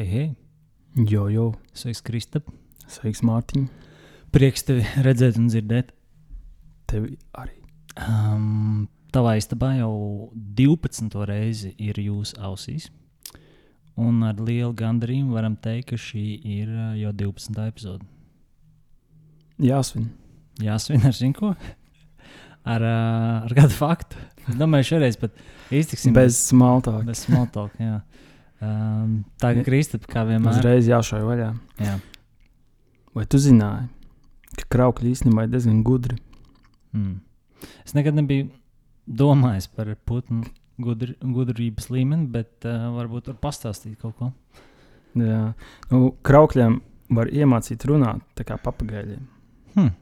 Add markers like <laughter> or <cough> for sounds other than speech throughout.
Hei, hei! Jo, jo, Sveiks, Kristap! sveiks, Mārtiņ. Prieks tevi redzēt un dzirdēt. Tevi arī. Um, tavā istabā jau 12. reizi ir jūsu ausīs. Un ar lielu gandarījumu varam teikt, ka šī ir uh, jau 12. epizode. Jāsvin. Jāsvin ar zinu, ar, uh, ar kādu faktu. Domāju, šoreiz pat iztiksim Bez smaltāk. bez smalltalk. jā. Um, tā kā Kristap, kā vienmēr. Uzreiz jāšauj vaļā. Jā. Vai tu zināji, ka kraukļi īstenībā ir diezgan gudri? Mm. Es nekad nebiju domājis par putnu gudri, gudrības līmeni, bet uh, varbūt var pastāstīt kaut ko. Jā. Nu, kraukļiem var iemācīt runāt tā kā papagaļiem. Hmm.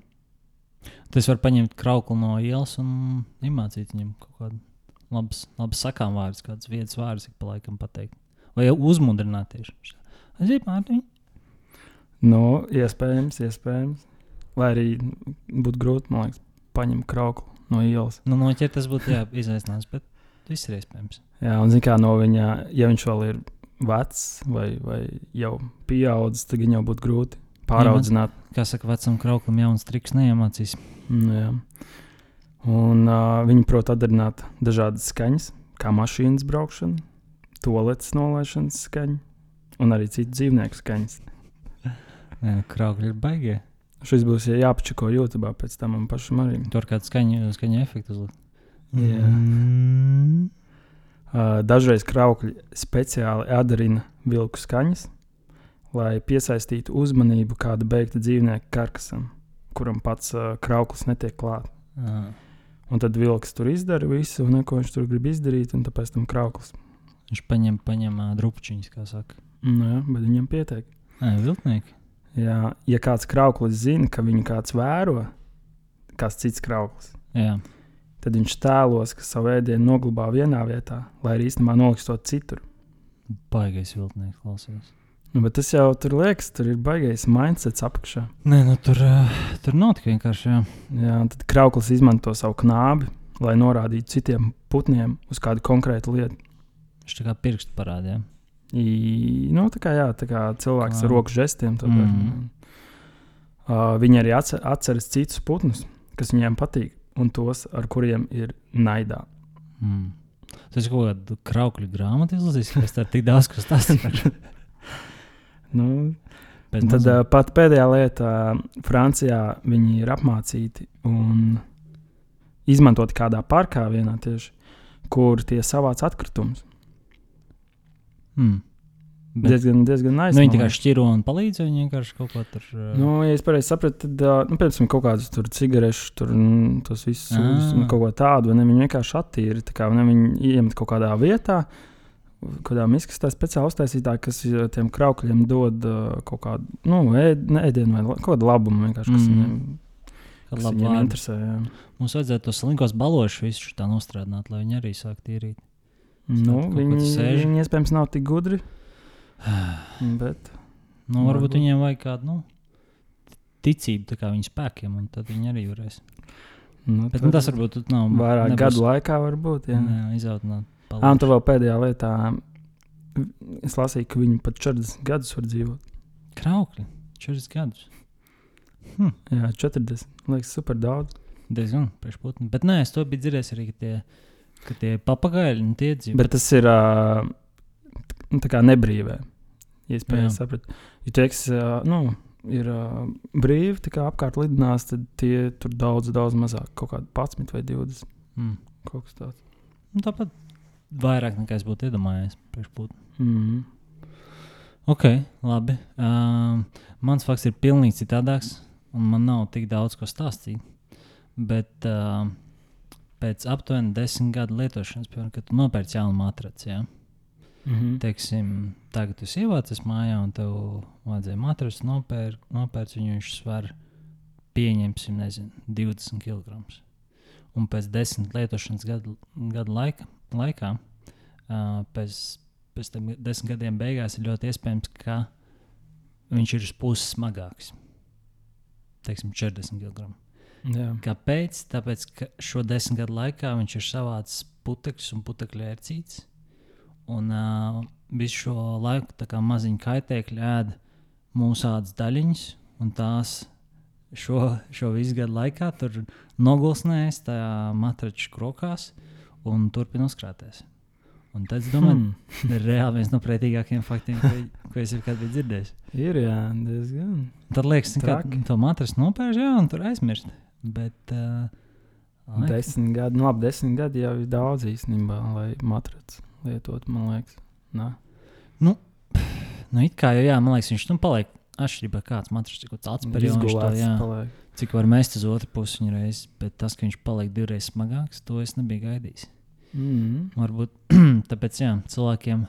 Tas var paņemt krauklu no ielas un iemācīt viņam kaut kādu labus sakām vārdus, kādas vietas vārdus ik pa laikam pateikt. Vai uzmundrināt tieši. Aiziet, Mārtiņ. Nu, iespējams, iespējams. Lai arī būtu grūti, man liekas, paņemt krauklu no ielas. Nu, noķert tas būtu jā, izaicinājums, bet viss ir iespējams. Jā, un zini, kā no viņa, ja viņš vēl ir vecs vai, vai jau pieaudzis, tad viņam jau būtu grūti pāraudzināt. Kā saka, vecam krauklim jauns triks neiemācīs. Nu, jā. Un uh, viņi prot atdarināt dažādas skaņas, kā mašīnas braukšana, toaletes nolaišanas skaņa un arī citu dzīvnieku skaņas. Kraukļi ir baigie. Šis būs jā- jāpačako YouTube pēc tam man pašam arī. Tur kāda skaņa, skaņa efekta uzlikt. Jā. Mm. Uh, dažreiz kraukļi speciāli atdarina vilku skaņas, lai piesaistītu uzmanību kāda beigta dzīvnieka karkasam, kuram pats uh, krauklis netiek klāts. Ah. Un tad vilks tur izdara visu, ko viņš tur grib izdarīt, un tāpēc tam krauklis. Viņš paņem, paņem uh, drupčiņus, kā saka. Nu, jā, bet viņam pietiek. Nē, viltnieki. Jā, ja kāds krauklis zina, ka viņu kāds vēro, kāds cits krauklis, Jā. tad viņš tēlos, ka savu ēdienu noglabā vienā vietā, lai arī īstenībā noliks to citur. Baigais viltnieks klausās. Nu, bet tas jau tur liekas, tur ir baigais mindsets apakšā. Nē, nu tur, tur nav tik vienkārši. Jā. Jā, tad krauklis izmanto savu knābi, lai norādītu citiem putniem uz kādu konkrētu lietu. Viņš tā kā pirkstu parādīja. Nu, tā kā, jā, tā kā cilvēks Kā. ar roku žestiem. Mm. uh, viņi arī atcer, atceras citus putnus, kas viņiem patīk, un tos, ar kuriem ir naidā. Mm. Tas ir kaut kāda kraukļu grāmata izlasījis, kas tā ir tik daudz, kas tas ir. Nu, Pēc tad uh, pat pēdējā lieta, uh, Francijā viņi ir apmācīti un izmantoti kādā parkā vienā tieši, kur tie savāc atkritumus. Mm. Bet, Diezgan, diezgan nu, aizsmeļoši. viņi kā šķiro un palīdz, vai viņi vienkārši kaut ko tur. Uh, Nu, ja es pareizi sapratu, tad, nu, piemēram, kaut kādas tur cigaretes, tur mm, tas viss Ah. un kaut ko tādu, un viņi vienkārši attīra. Tā kā ne, viņi iemet kaut kādā vietā, kādā miskastā speciāli uztaisītā, kas tiem kraukļiem dod ā, kaut kādu, nu, ēd, ne ēdienu vai kaut kādu labumu vienkārši, kas Mm. viņiem, kas viņiem interesē. Jā. Mums vajadzētu tos slinkos balošus visu tā nostrādāt, lai viņi arī sāktu tīrīt. Nu, viņi, viņi iespējams nav tik gudri, <sighs> bet Nu, varbūt Varbūt. viņiem vajag kādu nu, ticību kā viņu spēkiem, un tad viņi arī varēs. nu, Bet nu, tas varbūt nav vairāk nebūs- gadu laikā varbūt. Jā. Jā, izaudzināt. Ah, un tā vēl pēdējā lietā. Es lasīju, ka viņi pat 40 gadus var dzīvot. Kraukļi, 40 gadus. Hm. Jā, 40. Liekas, super daudz. Diezgan priekšputni. Bet nē, es to biju dzirdējis arī, ka tie, ka tie papagaļi un tie dzīvo. Bet tas ir uh, tā kā nebrīvē. Pareizi sapratu. Ja teiks, uh, nu, ir uh, brīvi, tā kā apkārt lidinās, tad tie tur daudz, daudz mazāk. Kaut kādi 11 vai 20. Mm. Kaut kas tāds. Nu, tāpat vairāk nekā es būtu iedomājies. Mm. Ok, labi. Um, mans fakts ir pilnīgi citādāks, un man nav tik daudz ko stāstīt. Bet um, pēc aptuveni desmit gadu lietošanas, piemēram, kad tu nopērci jaunu matraci, ja? Mm -hmm. teiksim, tagad tu ievācies mājā, un tev vajadzēja matraci nopērkt, nopērc viņu viņš svar, pieņemsim, nezinu, 20 kg. Un pēc desmit lietošanas gadu, gadu laika, laikā, uh, pēc, pēc tam desmit gadiem beigās, ir ļoti iespējams, ka viņš ir uz puses smagāks. Teiksim, 40 kg. Jā. Kāpēc? Tāpēc, ka šo desmit gadu laikā viņš ir savāds putekļus un putekļu ērcītes. Un uh, visu šo laiku tā kā maziņi kaitēkļi ēd mūsu ādas daļiņas, un tās šo, šo visu gadu laikā tur nogulsnējas tajā matraču krokās un turpina uzkrāties. Un tad es domāju, Hmm. tas <laughs> ir reāli viens no pretīgākajiem faktiem, ko, ko es jebkad biju dzirdējis. Ir jā, diezgan. Tad liekas, ka to matracu nopērš, jā, un tur aizmirst. Bet, uh, Desmit gadi, nu labi, desmit gadi jau ir daudz īstenībā, lai matracu lietot, man liekas. Nā. Nu, it kā jau, jā, man liekas, viņš nu paliek atšķirībā kāds matracis, cik tāds periods, paliek. cik var mest uz otru pusi viņa reizi, bet tas, ka viņš paliek divreiz smagāks, to es nebiju gaidījis. Mm. Varbūt <clears throat> tāpēc, jā, cilvēkiem,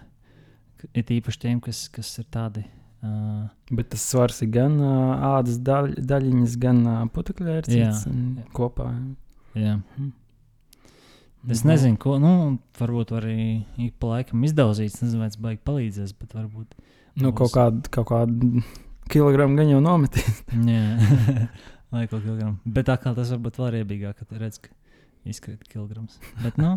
ir īpaši tiem, kas, kas ir tādi. Uh, Bet tas svars ir gan uh, ādas daļ, daļiņas, gan uh, jā. kopā. jā. Mhm. Es Nu, nezinu, ko, nu, varbūt var arī ik pa laikam izdauzīt, es nezinu, vai tas baigi palīdzēs, bet varbūt. Nu, kaut kādu, kaut kādu kilogramu gan jau nometīs. <laughs> Jā, <laughs> vai kaut kā. Bet tā kā tas varbūt vēl riebīgāk, kad redz, ka izkrīt kilograms. Bet, nu,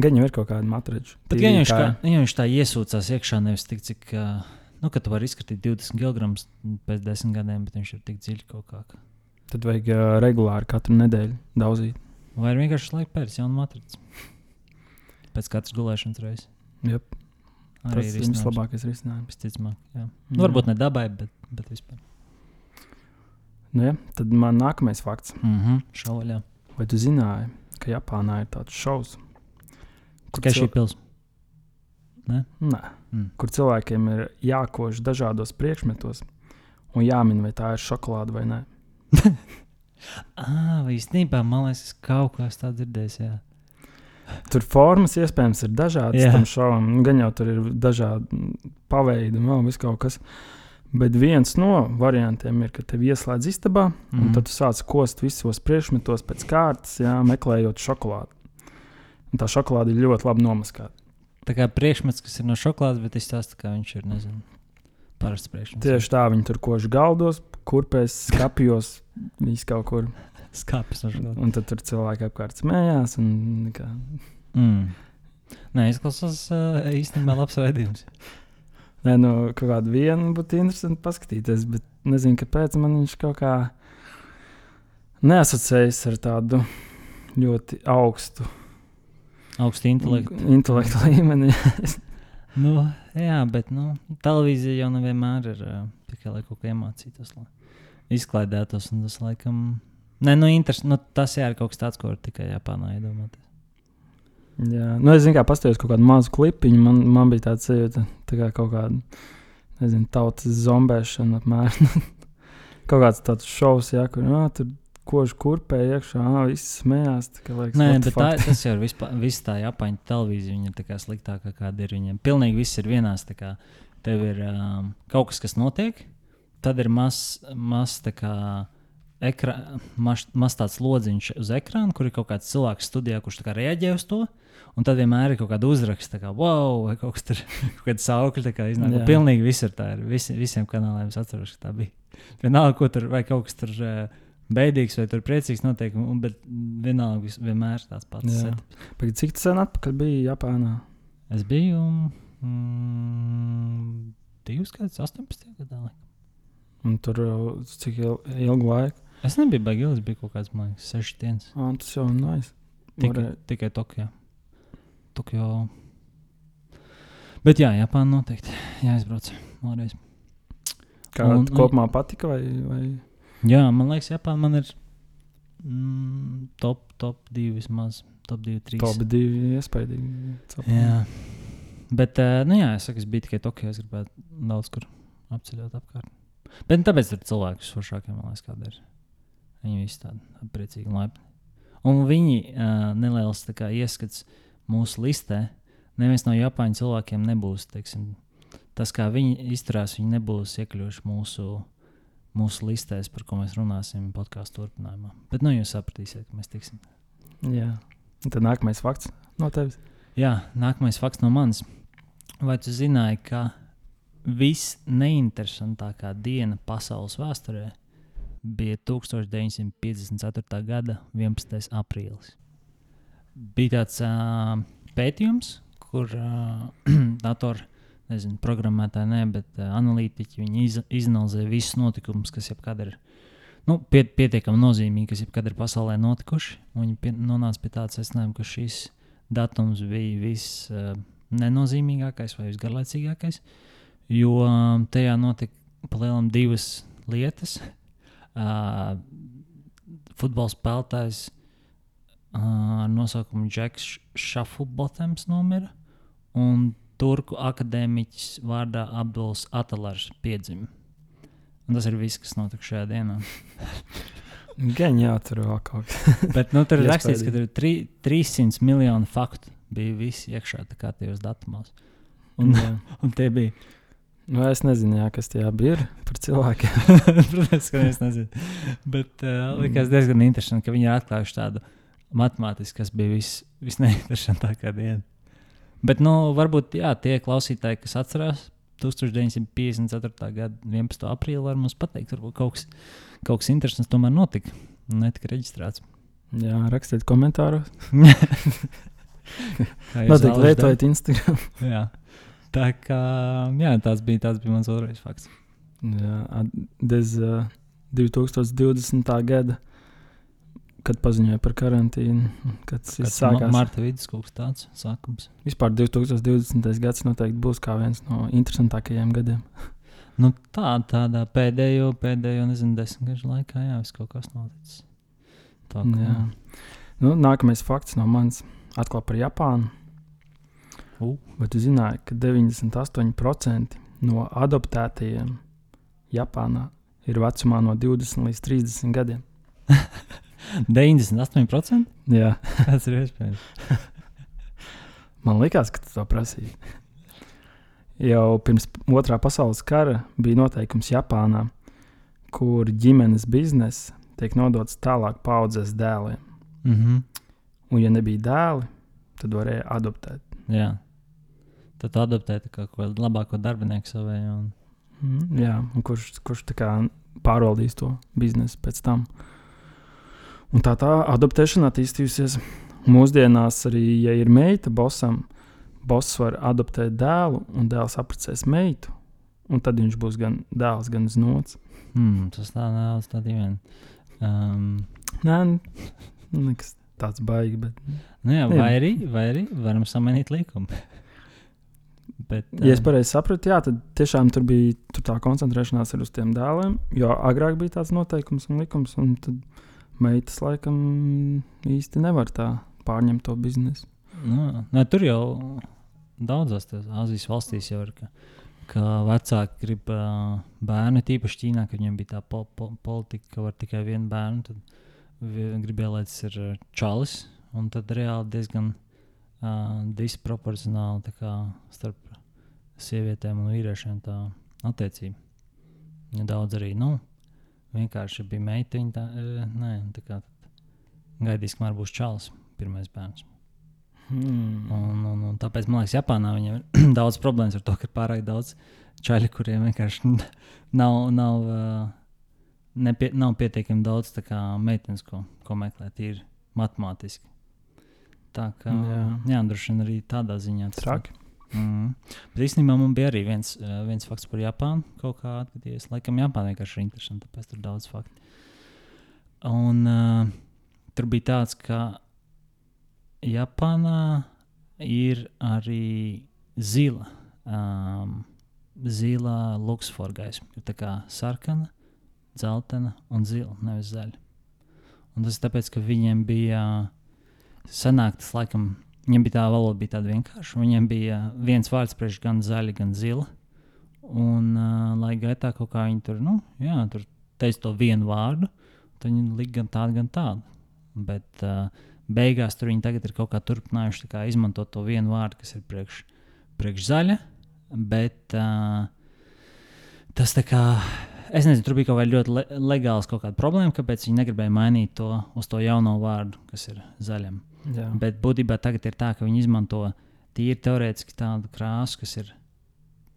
Gan jau ir kaut kāda matrača. bet ja viņš, kā, ja viņš tā iesūcās iekšā, nevis tik, cik, ā, nu, ka tu vari izskatīt 20 kg pēc desmit gadiem, bet viņš ir tik dziļi kaut kā. Tad vajag uh, regulāri katru nedēļu daudzīt. Vai ir vienkārši laika pēc jaunu matricu? Pēc katras gulēšanas reizes. Jep, Arī tas ir vislabākais risinājums. Visticamāk, jā. Jā. Nu, varbūt ne dabai, bet, bet vispār. Nu, ja, tad man nākamais fakts. Mhm, šauļā. Vai tu zināji, ka Japānā ir tāds šovs? Tikai šī cil- pils. Nē, Mm. kur cilvēkiem ir jākož dažādos priekšmetos un jāmin, vai tā ir šokolāde vai nē. <laughs> Ah, īstenībā man liekas, es kaut kā tādu dzirdēju. Jā. Tur formas iespējams ir dažādas Jā. tam šovam. Gan jau tur ir dažādi paveidi, un vēl kaut kas. Bet viens no variantiem ir, ka tev ieslēdz istabā, mm -hmm. Mhm. un tad tu sāc kost visos priekšmetos pēc kārtas, jā, meklējot šokolādi. Un tā šokolāde ir ļoti labi nomaskāta. Tā kā priekšmets, kas ir no šokolādes, bet izstāsta, ka viņš ir, nezinu, parasts priekšmets. Tieši tā, viņi tur kož galdos, kurpēs, skapjos, viss kaut kur. skāpes no šokolādes. Un tad tur cilvēki apkārt smējās. un Kā, Mm. Nē, izklausās uh, īstenībā labs raidījums. Nē, nu, kaut kādu vienu būtu interesanti paskatīties, bet nezinu, kāpēc man viņš kaut kā neasociējas ar tādu ļoti augstu Augsta intelekta. intelektu <laughs> līmeni. Nu, jā, bet nu, televīzija jau nevienmēr ir tikai lai kaut ko iemācītos, lai izklaidētos. Tas, laikam, Nē, nu, interes, nu, tas jā, ir kaut kas tāds, ko var tikai Japānā iedomāties. Jā, nu, es zinu, kā pastāstījos kaut kādu mazu klipiņu. Man, man bija tāds sajūta, tā kā kaut kāda, nezinu, tautas zombēšana apmēram. <laughs> kaut kāds tāds šovs, jā, kur jā, tur kož kurpē iekšā, ā, viss smējās. tā Liekas, Nē, bet tā, tas jau ir vispār, viss tā Japāņu televīzija. Viņa ir tā kā sliktākā, kāda ir viņiem. Pilnīgi viss ir vienās. kā Tev ir um, kaut kas, kas notiek, tad ir mazs, maz, ekra, maz, maz tāds lodziņš uz ekrāna, kur ir kaut kāds cilvēks studijā, kurš reaģē uz to. Un tad vienmēr ir kaut kāda uzraksta, kā wow, vai kaut kas <laughs> kaut kāda saukļa. Tā iznāk, Jā. Pilnīgi visur tā ir. Visi, visiem kanāliem es atceros, ka tā bija. Vienalga, ko tur, vai kaut kas tur uh, beidīgs, vai tur priecīgs notiek, un, bet vienalga, vis, vienmēr tāds pats. Pagaid, Cik sen atpakaļ bija Japānā? Es biju mm, divus gadus, 18 gadā. laikam. Un tur cik il- ilgu laiku? Es nebiju baigi ilgs, bija kaut kāds, man liekas, 6 dienas. Ah, tas jau ir nice. Tikai, Varēja- tikai Tokijā. Tokijā. Bet jā, Japāna noteikti jāizbrauc vēlreiz. Kā Un- un, kopumā patika? Vai, vai? Jā, man liekas, Japāna man ir mm, top, top 2 vismaz. Top 2, 3. Tā bija divi iespaidīgi. Jā. Bet, uh, nu jā, es saku, es biju tikai Tokijā. Es gribētu daudz kur apceļot apkārt. Bet nu, tāpēc tur cilvēki foršākie, man liekas, kāda ir. Viņi visi tādi priecīgi un laipni. Un viņi uh, neliels kā, ieskats mūsu listē. Neviens no Japāņu cilvēkiem nebūs, teiksim, tas, kā viņi izturās, viņi nebūs iekļuvuši mūsu, mūsu listēs, par ko mēs runāsim podkāstu turpinājumā. Bet, nu, jūs sapratīsiet, ka mēs tiksim. Jā. Tad nākamais fakts no tevis. Jā, nākamais fakts no manis. Vai tu zināji, ka visneinteresantākā diena pasaules vēsturē bija 1954. gada 11. aprīlis? Bija tāds uh, pētījums, kur uh, <clears throat> dator, nezinu, programmētāji, ne, bet uh, analītiķi. Viņi iz, izanalizē visus notikumus, kas jebkad ir nu, pie, pietiekami nozīmīgi, kas jebkad ir pasaulē notikuši. Viņi pie, nonāca pie tāda secinājuma, ka šis datums bija viss uh, nenozīmīgākais vai visgarlaicīgākais, jo um, tajā notika palielinām divas lietas. Uh, futbola spēlētājs uh, ar nosaukumu Džeks Šafubotams nomira, un turku akadēmiķis vārdā Abduls Atalars piedzima. Un tas ir viss, kas notika šajā dienā. <laughs> Gan jā, tur vēl kaut kas. <laughs> Bet nu, tur ir <laughs> rakstīts, ka tur ir tri, 300 miljoni faktu. Bija visi iekšā tajos datumos. Un, un tie bija. Nu, es nezinu, jā, kas tie bija par cilvēkiem. Protams, ka es nezinu. Bet uh, likās diezgan interesanti, ka viņi ir atklājuši tādu matemātisku, kas bija vis, visneinteresantākā diena. Bet, nu, varbūt jā, tie klausītāji, kas atcerās 1954. gada 11. aprīlī, var mums pateikt, varbūt kaut kas, kaut kas interesants tomēr notika un netika reģistrēts. Jā, rakstiet komentāros. <laughs> Noteikti lietojiet Instagram. <laughs> jā. Tā kā jā, tas bija, tas bija mans otrais fakts. Jā, bez uh, 2020. gada kad paziņoja par karantīnu. Kad tas sākās Marta vidus kaut kas tāds sākums. Vispār 2020. gads noteikti būs kā viens no interesantākajiem gadiem. <laughs> nu, tā, tādā pēdējo, pēdējo nezinu, desmitgažu laikā, jā, viss kaut kas noticis. Tā, kā... jā. Nu, nākamais fakts no manis atkal par Japānu. Uh. Vai tu zināji, ka 98% no adoptētajiem Japānā ir vecumā no 20 līdz 30 gadiem? <laughs> 98%? Jā, <laughs> tas ir iespējams. <laughs> Man liekas, ka tu to prasīji. Jau pirms otrā pasaules kara bija noteikums Japānā, kur ģimenes biznesa tiek nodots tālāk paudzes dēliem. Mm -hmm. Un, ja nebija dēli, tad varēja adoptēt. Jā. Tad adoptēt kā ko labāko darbinieku savai. Un... Mm, jā, un kurš, kurš pārvaldīs to biznesu pēc tam. Uh, Un tā tā adaptēšana attīstījusies. Mūsdienās arī, ja ir meita bosam, boss var adoptēt dēlu, un dēls apprecēs meitu. Un tad viņš būs gan dēls, gan znots. Mm, tas tā nav tā dīvaini. Um, Nē, nekas tāds baigi. Bet... Nu jā, vai, arī, vai arī varam samainīt likumu. <laughs> Bet, ja um, es pareizi sapratu, jā, tad tiešām tur bija tur tā koncentrēšanās uz tiem dēliem. Jo agrāk bija tāds noteikums un likums, un tad meitas laikam īsti nevar tā pārņemt to biznesu. Nu, ne, tur jau daudzās Azijas valstīs jau ir. Ka, ka vecāki grib uh, bērnu, tīpaši Ķīnā, kad viņiem bija tā po, po, politika, ka var tikai vienu bērnu. Tad gribēja, lai tas ir čalis. Un tad reāli diezgan uh, disproporcionāli kā, starp sievietēm un vīriešiem tā attiecība. Ja daudz arī nu, vienkārši bija meitiņa. Tā, e, nē, tā kā gaidīs, kamēr būs čalis, pirmais bērns. Hmm. Un, un, un tāpēc man liekas, Japānā viņam ir <clears throat> daudz problēmas ar to, ka ir pārāk daudz čaļu, kuriem vienkārši nav, nav, nepie, nav pietiekami daudz meitenes, ko, ko meklēt, ir matemātiski. Tā kā jā, jā droši vien arī tādā ziņā tas ir. Mm. Bet īstenībā man bija arī viens, uh, viens fakts par Japānu. Kaut kā atgadījies. Laikam Japāna vienkārši ir interesanta, tāpēc tur daudz faktu. Un uh, tur bija tāds, ka Japānā ir arī zila. Um, zila luksfora gaisma. Ir tā kā sarkana, dzeltena un zila, nevis zaļa. Un tas ir tāpēc, ka viņiem bija sanāk tas laikam Viņam bija tā valoda, bija tāda vienkārša. Viņam bija viens vārds priekš gan zaļa, gan zila. Un, uh, lai gaitā kaut kā viņi tur, nu, jā, tur teica to vienu vārdu, tad viņi lika gan tādu, gan tādu. Bet uh, beigās tur viņi tagad ir kaut kā turpinājuši kā, izmantot to vienu vārdu, kas ir priekš, priekš zaļa. Bet uh, tas tā kā. Es nezinu, tur bija kaut kāda ļoti le legāla problēma, kāpēc viņi negribēja mainīt to uz to jauno vārdu, kas ir zaļam. Jā. Bet būtībā tagad ir tā, ka viņi izmanto tīri teorētiski tādu krāsu, kas ir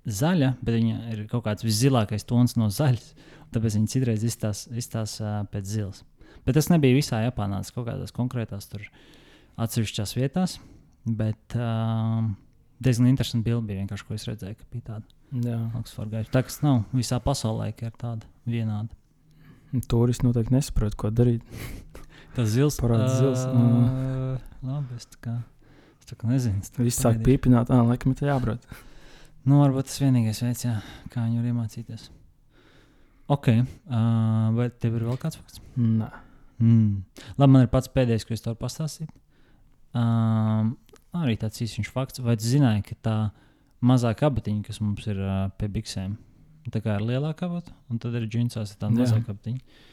zaļa, bet viņa ir kaut kāds viszilākais tons no zaļas. Tāpēc viņi citreiz izstāsta izstās, uh, pēc zilas. Bet tas nebija visā Japānā, tas kaut kādās konkrētās tur atsevišķās vietās. Bet, uh, diezgan interesanti bildi bija vienkārši, ko es redzēju, ka bija tāda gaiša. Tā kas nav visā pasaulē, ka ir tāda vienāda. Turisti noteikti nesaprot, ko darīt. <laughs> Tas zils Parāda zils, ā, Labi, es tā kā, es tā kā nezinu. Viss sāk pīpināt, ah, laikam, ir jābrauc. Nu, varbūt tas vienīgais veids, jā, kā viņu iemācīties. Ok, uh, vai tev ir vēl kāds fakts? Nē, Mm. Labi, man ir pats pēdējais, ko es tev pastāstīju. Um, arī tāds īsts fakts. Vai tu zināji, ka tā mazā kabatiņa, kas mums ir uh, pie biksēm, tā kā ir lielāka kabata, un tad ir džinsās ir tā mazā kabatiņa.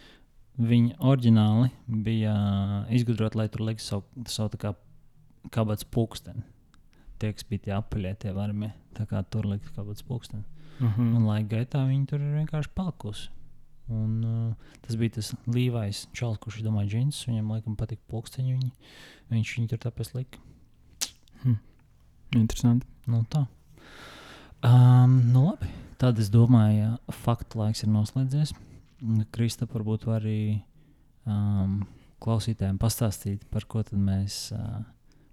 Viņa oriģināli bija uh, izgudrota, lai tur liktu savu, savu kā kabatas pulksteni. Tie, kas bija tie apaļie, tie varmie, tā kā tur likt kabatas pulksteni. mhm. Un laika gaitā viņi tur ir vienkārši palikusi. Un, uh, tas bija tas līvais čels, kurš domāja, džins. Viņam laikam patika pulksteņi. Viņi, viņš viņu tur tāpēc lika. interesanti. Nu, tā. Um, nu, labi. Tad es domāju, ka faktu laiks ir noslēdzies. Kristap, varbūt var arī um, klausītājiem pastāstīt, par ko mēs uh,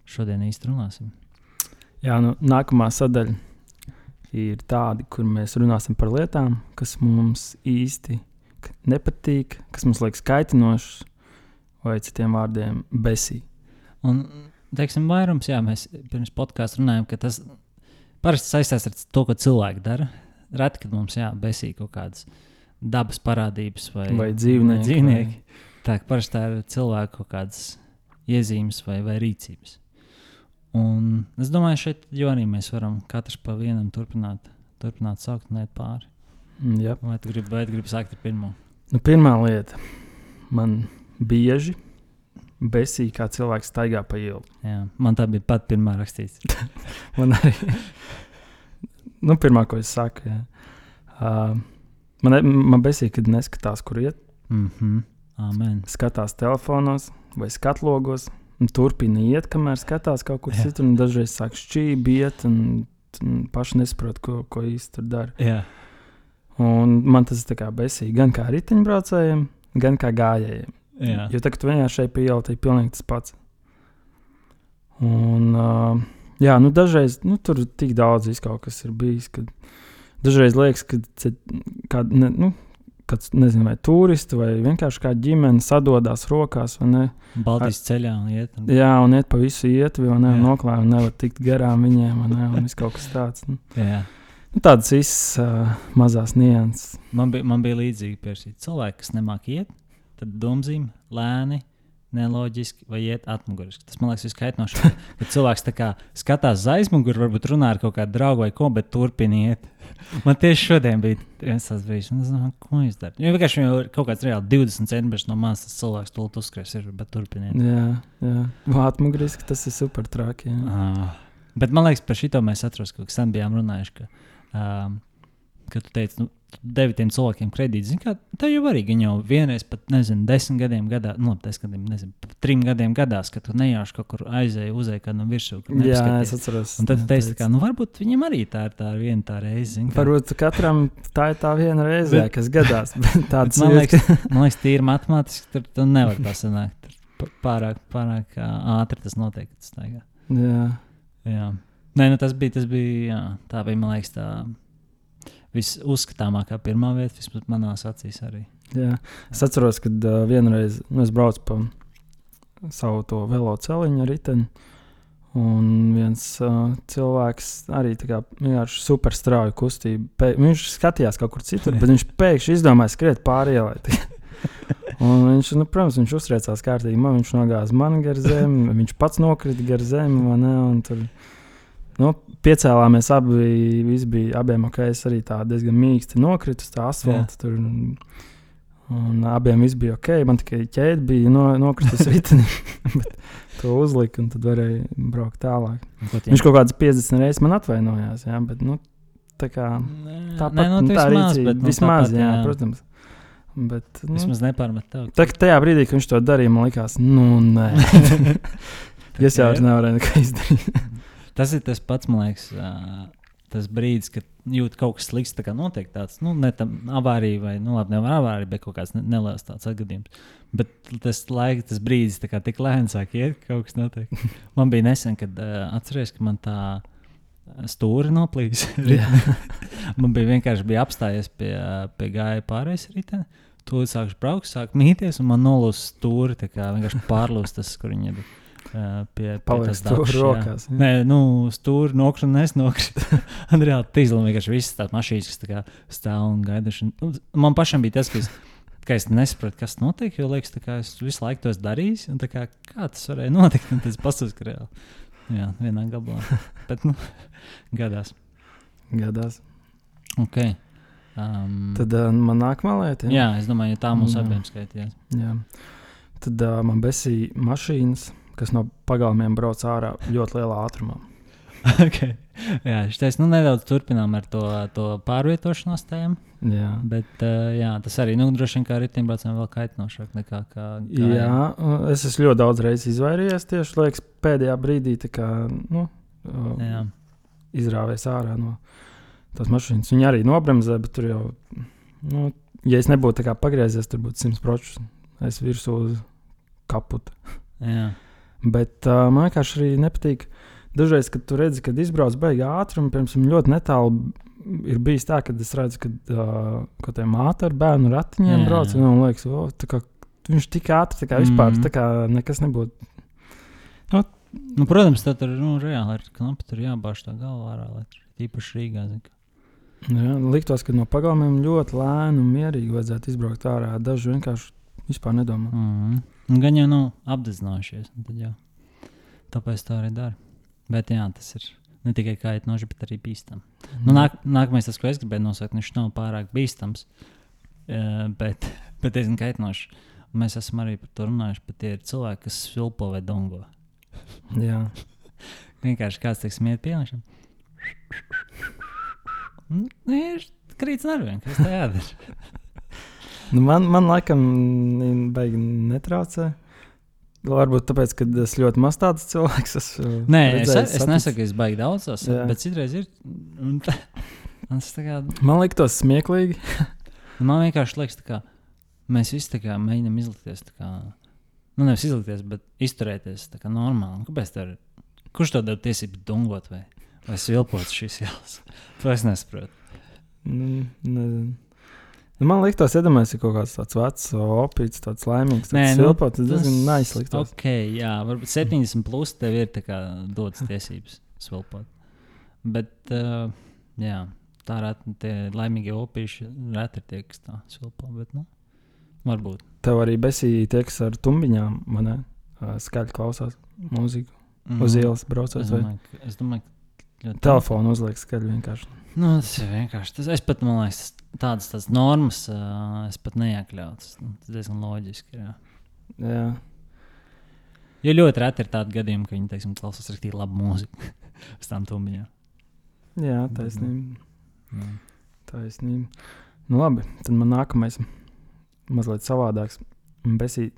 šodien īsti runāsim. Jā, nu, nākamā sadaļa ir tāda, kur mēs runāsim par lietām, kas mums īsti nepatīk, kas mums liekas kaitinošas, vai citiem vārdiem besī. Un, teiksim, vairums, jā, mēs pirms podkāstā runājām, ka tas parasti saistās ar to, ko cilvēki dara. Reti, kad mums jābesī kaut kādas dabas parādības vai, Vai dzīvnieki, dzīvnieki. Tā kā parasti tā ir cilvēku kaut kādas iezīmes vai, vai rīcības. Un es domāju, šeit arī mēs varam katrs pa vienam turpināt, turpināt saukt un iet pāri. Jā. Vai tu gribi, vai gribi sākt ar pirmo? Nu, pirmā lieta, man bieži besī, kā cilvēks staigā pa ielu. Jā, man tā bija pat pirmā rakstīts. <laughs> Man arī. nu, pirmā, ko es saku, jā. Uh, man, ne- man besī, kad neskatās, kur iet. Mm -hmm. Amen. skatās telefonos vai skatlogos. un Turpina iet, kamēr skatās kaut kur citur. un Dažreiz sāk šķīvi iet, un, un paši nesaprot, ko, ko īsti tur dara. Jā. Un man tas ir besīgi gan kā riteņbraucējiem, gan kā gājējiem. Jā. Jo tagad vienkārši šeit pie ielas ir pilnīgi tas pats. Un, uh, jā, nu dažreiz nu, tur tik daudz viss kaut kas ir bijis. Kad dažreiz liekas, ka kāda, ne, nu, kāds, nezinu, vai turisti vai vienkārši kā ģimene sadodas rokās. Baltijas ceļā un iet. Un... Jā, un iet pa visu ietvi? Jā. Noklāj, un nevar tikt garām viņiem, vai ne? Un viss kaut kas tāds. Nu, Jā. nu, tādas visas uh, mazas nianses. Man bija, man bija līdzīgi pierādījumi. Cilvēki, kas nemāk iet, tad domzīm lēni, neloģiski vai iet atmuguriski. Tas man liekas, ir skaitnoši. Kad <laughs> cilvēks kā skatās uz aizmuguri, varbūt runā ar kaut kādu draugu vai ko, bet turpina iet. <laughs> Man tieši šodien bija viens tāds brīdis, un es domāju, ko viņš dara. Jo vienkārši viņam ir kaut kāds reāli 20 centimetri no manis, tas cilvēks to ir, bet turpiniet. Jā, jā. Vātmuguriski tas ir super traki. Ah. Bet man liekas, par šito mēs atceros, ka sen bijām runājuši, ka, um, ka tu teici, nu, devi tiem cilvēkiem kredītu. Zini, kā tev jau arī gan jau vienreiz, pat nezinu, desmit gadiem gadā, nu, labi, desmit gadiem, nezinu, trim gadiem gadās, ka tu nejauši kaut kur aizēji, uzēji kādam virsū. kad Jā, es atceros. Un tad tu jā, teici, ka, nu, varbūt viņam arī tā ir tā viena tā reize. zini, kā. Varbūt katram tā ir tā viena reize, kas gadās. <laughs> Tāds Man liekas, man liekas, tīri matemātiski tur tu nevar tā sanākt. Tur Pārāk, pārāk ātri tas notiek. Tas staigā. Jā, Jā, Nē, nu tas bija. Tas bija jā, tā bija, man liekas, tā visuzskatāmākā pirmā vieta, vismaz manā acīs arī. jā. Es atceros, kad uh, vienreiz nu, es braucu pa savu to velo celiņu ar riteni. Un viens uh, cilvēks arī vienkārši super strauji kustība. Pē, viņš skatījās kaut kur citur, bet viņš pēkšņi izdomāja skriet pāri ielai. <laughs> Un viņš, nu, protams, viņš uztriecās kārtīgi. Man viņš nogāza man gar zemi, viņš pats nokrita gar zemi. vai ne, Tur, nu, piecēlāmies abi. Viss bija abiem ok. Es arī tā diezgan mīksti nokritu uz tā asfalta. Tur, un, un abiem bija ok. Man tikai ķēde bija no, nokritusi <laughs> riteni. bet To uzlika, un tad varēja braukt tālāk. Tie- Viņš kaut kādas 50 reizes man atvainojās. Jā, bet, nu, tā kā Nē, tāpat nē, nu, nu, tā vismaz, rīcība. bet, nu, vismaz, tāpat, jā, protams. Bet, nu, Vismaz nepārmet tev. tā, tajā brīdī, kad viņš to darīja, man likās, nu, nē. <laughs> <laughs> es jau nevarēju neko izdarīt. Tas ir tas pats, man liekas, tas brīdis, kad jūt kaut kas slikts, tā kā notiek tāds, nu, ne tam avārija vai, nu, labi, nevar avārija, bet kaut kāds ne- neliels tāds atgadījums. Bet tas laiks, tas brīdis, tā kā tik lēni sāk iet, kaut kas notiek. <laughs> Man bija nesen, kad uh, atceries, ka man tā stūri noplīs. <laughs> man bija vienkārši bija apstājies pie, pie gāja pārējais rītā. Tu sākšu braukt, sāk mīties, un man nolūst stūri. Tā kā vienkārši pārlūst tas, kur viņi ir. Pie Paliek stūri rokās. Jā. Nē, nu, un nesnokrit. un reāli tīzli vienkārši visas tās mašīnas, kas tā stāv un gaiduši. Man pašam bija tas, ka es, ka es nesapratu, kas notiek, jo liekas, ka es visu laiku to darīju. Kā, kā tas varēja notikt? Un tas pasūs, ka reāli. Jā, vienā gabalā. Bet, nu, <laughs> gadās. Gadās. Ok. Um, Tad uh, man nākamā lieta. Jā, jā es domāju, ja tā mums jā. abiem skaitījās. Jā. Tad uh, man besīja mašīnas, kas no pagalmiem brauc ārā ļoti lielā ātrumā. <laughs> okay. Jā, šis nu, nedaudz turpinām ar to, to pārvietošanos tēmu. Jā. Bet uh, jā, tas arī nu, droši vien kā riteņbraucējiem vēl kaitinošāk nekā kā. kā jā, es esmu ļoti daudz reizes izvairījies tieši liekas, pēdējā brīdī, kā nu, uh, izrāvies ārā no tās mašīnas. Viņa arī nobremzē, bet tur jau, nu, ja es nebūtu pagriezies, tur būtu 100% es virsū uz kaputa. Jā. Bet uh, man vienkārši arī nepatīk. Dažreiz, kad tu redzi, kad izbrauc beigā ātrumu, piemēram, ļoti netālu ir bijis tā, ka es redzu, ka, uh, ka tā māte ar bērnu ratiņiem jā, brauc. Jā. Un, liekas, oh, kā, viņš tik ātri, kā vispār mm. kā nekas nebūtu. Nu, nu, protams, tā tur nu, reāli ir knapi, tur jābāž tā galvā ārā, lai tur īpaši Rīgā. Zin, Jā, liktos, ka no pagalmiem ļoti lēni un mierīgi vajadzētu izbraukt ārā. Daži vienkārši vispār nedomā. Mm -hmm. Gan jau nav apzinājušies. Tāpēc tā arī dara. Bet jā, tas ir ne tikai kaitinoši, bet arī bīstami. Mm. Nu, nāk, nākamais, tas, ko es gribēju nosaukt, viņš nav pārāk bīstams, bet, <laughs> bet diezgan kaitinošs. Mēs esam arī par to runājuši, bet tie ir cilvēki, kas svilpo vai dongo. jā. <laughs> Vienkārši kāds teiks, miet pieliekam. <laughs> Nu, viņš krīt nerviem, kas tā jādara. Nu, man, man laikam baigi netraucē. Varbūt tāpēc, ka es ļoti maz tāds cilvēks esmu. Nē, es, es nesaku, ka es baigi daudz esmu, bet citreiz ir. Kā... Man liekas, tas smieklīgi. <laughs> man vienkārši liekas, ka mēs visi kā, mēģinām izlikties. Kā, nu, nevis izlikties, bet izturēties normāli. Nu, kāpēc tā ir? Kurš to dod tiesību dungot vai, vai svilpot šīs ielas? <laughs> To es nesaprotu. Mm, nezinu. Nu, man liekas, iedomājas, ir kaut kāds tāds vecs, opīts, tāds laimīgs. Nē, nu, silpot, tas diezgan naisliks. Ok, jā, varbūt 70 plus tev ir dotas tiesības svilpot. Bet, uh, jā, tā reti tie laimīgie opīši reti ir tie, kas tā svilpo, bet, nu, varbūt. Tev arī besīja tie, kas ar tumbiņām, man ne, skaļi klausās mūziku. Mm. Uz ielas braucot. Es domāju, ka, es domāju, ka telefonu uzliek skaļi vienkārši. Nu, tas ir vienkārši. Tas, es pat, man liekas, tādas, tādas normas uh, es pat neiekļautu. Nu, tas diezgan loģiski. Jā. jā. Jo ļoti reti ir tādi gadījumi, ka viņi teiksim, klausās arī labu mūziku <laughs> uz tām tumbiņām. Jā, taisnība. Jā. Taisnība. Nu, labi, tad man nākamais mazliet savādāks. Besī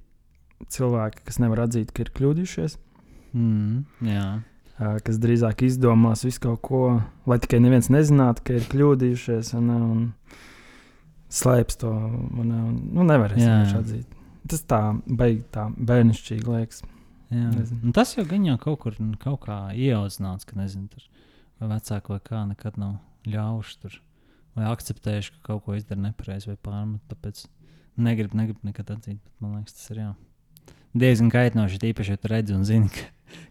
cilvēki, kas nevar atzīt, ka ir kļūdījušies. Mm, jā kas drīzāk izdomās visu kaut ko, lai tikai neviens nezinātu, ka ir kļūdījušies un, un slēpj to. Un, un, nu, nevar es atzīt. Tas tā beig tā bērnišķīgi liekas. Tas jau gan jau kaut kur kaut kā ieaudzināts, ka nezinu, tur vecāki vai kā nekad nav ļaujuši tur. Vai akceptējuši, ka kaut ko izdara nepareizi vai pārmet. Tāpēc negribu, negribu nekad atzīt. Bet, man liekas, tas ir jā. Diezgan kaitinoši. Tīpaši, ja tu redzi un zini, <laughs> ka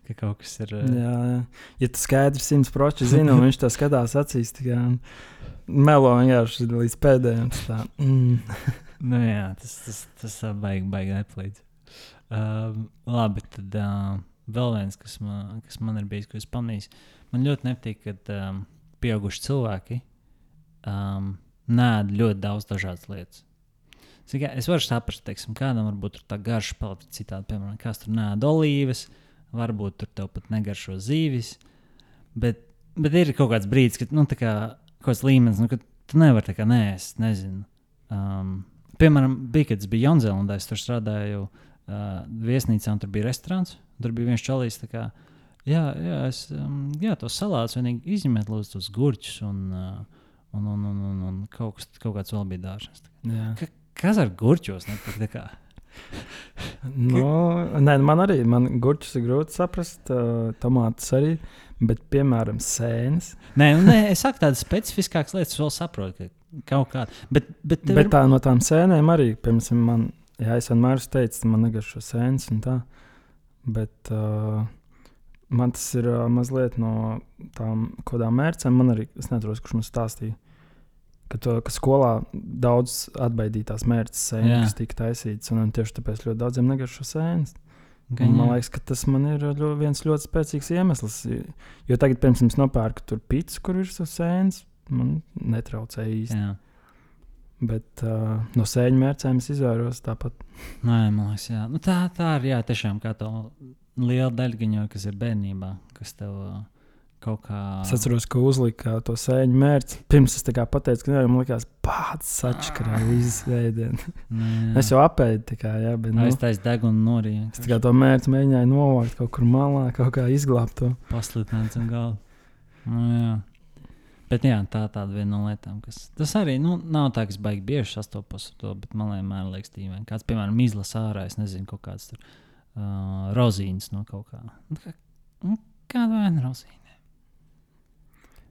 ka kaut kas ir. Uh... Jā, jā. Ja tu skaidri simts procentu zini, <laughs> un viņš to skatās acīs, tad melo vienkārši līdz pēdējiem. Mm. <laughs> nu, jā, tas, tas, tas baigi, baigi neplīdz. Uh, labi, tad uh, vēl viens, kas man, kas man ir bijis, ko es pamanīju. Man ļoti nepatīk, kad um, pieauguši cilvēki um, nē, ļoti daudz dažādas lietas. Es varu saprast, teiksim, kādam varbūt tā garša palika citādi, piemēram, kāds tur nē, olīvas, varbūt tur tev pat negaršo zīvis. Bet, bet ir kaut kāds brīdis, kad nu, kā, kaut kāds līmenis, nu, ka tu nevari tā kā nē, es nezinu. Um, piemēram, bija, kad es biju Jaunzēlandē, es tur strādāju uh, viesnīcā, un tur bija restorāns. Tur bija viens čalīs, kā, jā, jā, es, um, jā, tos salātus vienīgi izņemiet, lūdzu, tos gurķus un, uh, un, un, un, un, un kaut, kas, kaut kāds vēl bija dāršs. Ka, kas ar gurķos? Ne, Nu, nē, man arī man gurķus ir grūti saprast, uh, tomātus arī. Bet, piemēram, sēnes. Nē, nu, nē es saku tādas specifiskākas lietas, vēl saprotu, ka kaut kāda. Bet, bet, bet ir... tā no tām sēnēm arī, piemēram, man, jā, es vienmēr teicu, man negaršo sēnes un tā. Bet uh, man tas ir uh, mazliet no tām kodām mērcēm. Man arī, es neatceros, kurš man stāstīja ka, to, ka skolā daudz atbaidītās mērķis sēnes, kas tika taisītas, un tieši tāpēc ļoti daudziem negaršo sēnes. Gan, man liekas, ka tas man ir ļo, viens ļoti spēcīgs iemesls. Jo tagad, piemēram, es nopērku tur pīcis, kur ir sēnes, man netraucēja īsti. Jā. Bet uh, no sēņu mērķiem es izvairos tāpat. Nē, man liekas, jā. Nu, tā, tā ir jā, tiešām kā tā liela daļa, kas ir bērnībā, kas tev. Uh, kaut kā. Es atceros, ka uzlika to sēņu mērķi. Pirms es pateicu, ka man liekas, pats atšķirās visas veidienas. es jau apēdu, kā, jā, bet. Nu, es taisīju degunu noriju. Es to mērķi mēģināju novākt kaut kur malā, kaut kā izglābt to. Pasludināt zem galda. Nu, jā. Bet jā, tā ir viena no lietām, kas. Tas arī nu, nav tā, ka es baigi bieži sastopos ar to, bet man vienmēr liekas, tīvē. Kāds, piemēram, izlasa ārā, es nezinu, kaut kāds tur uh, rozīns no kaut kā. Nu, kā nu, kāda vaina rozīna?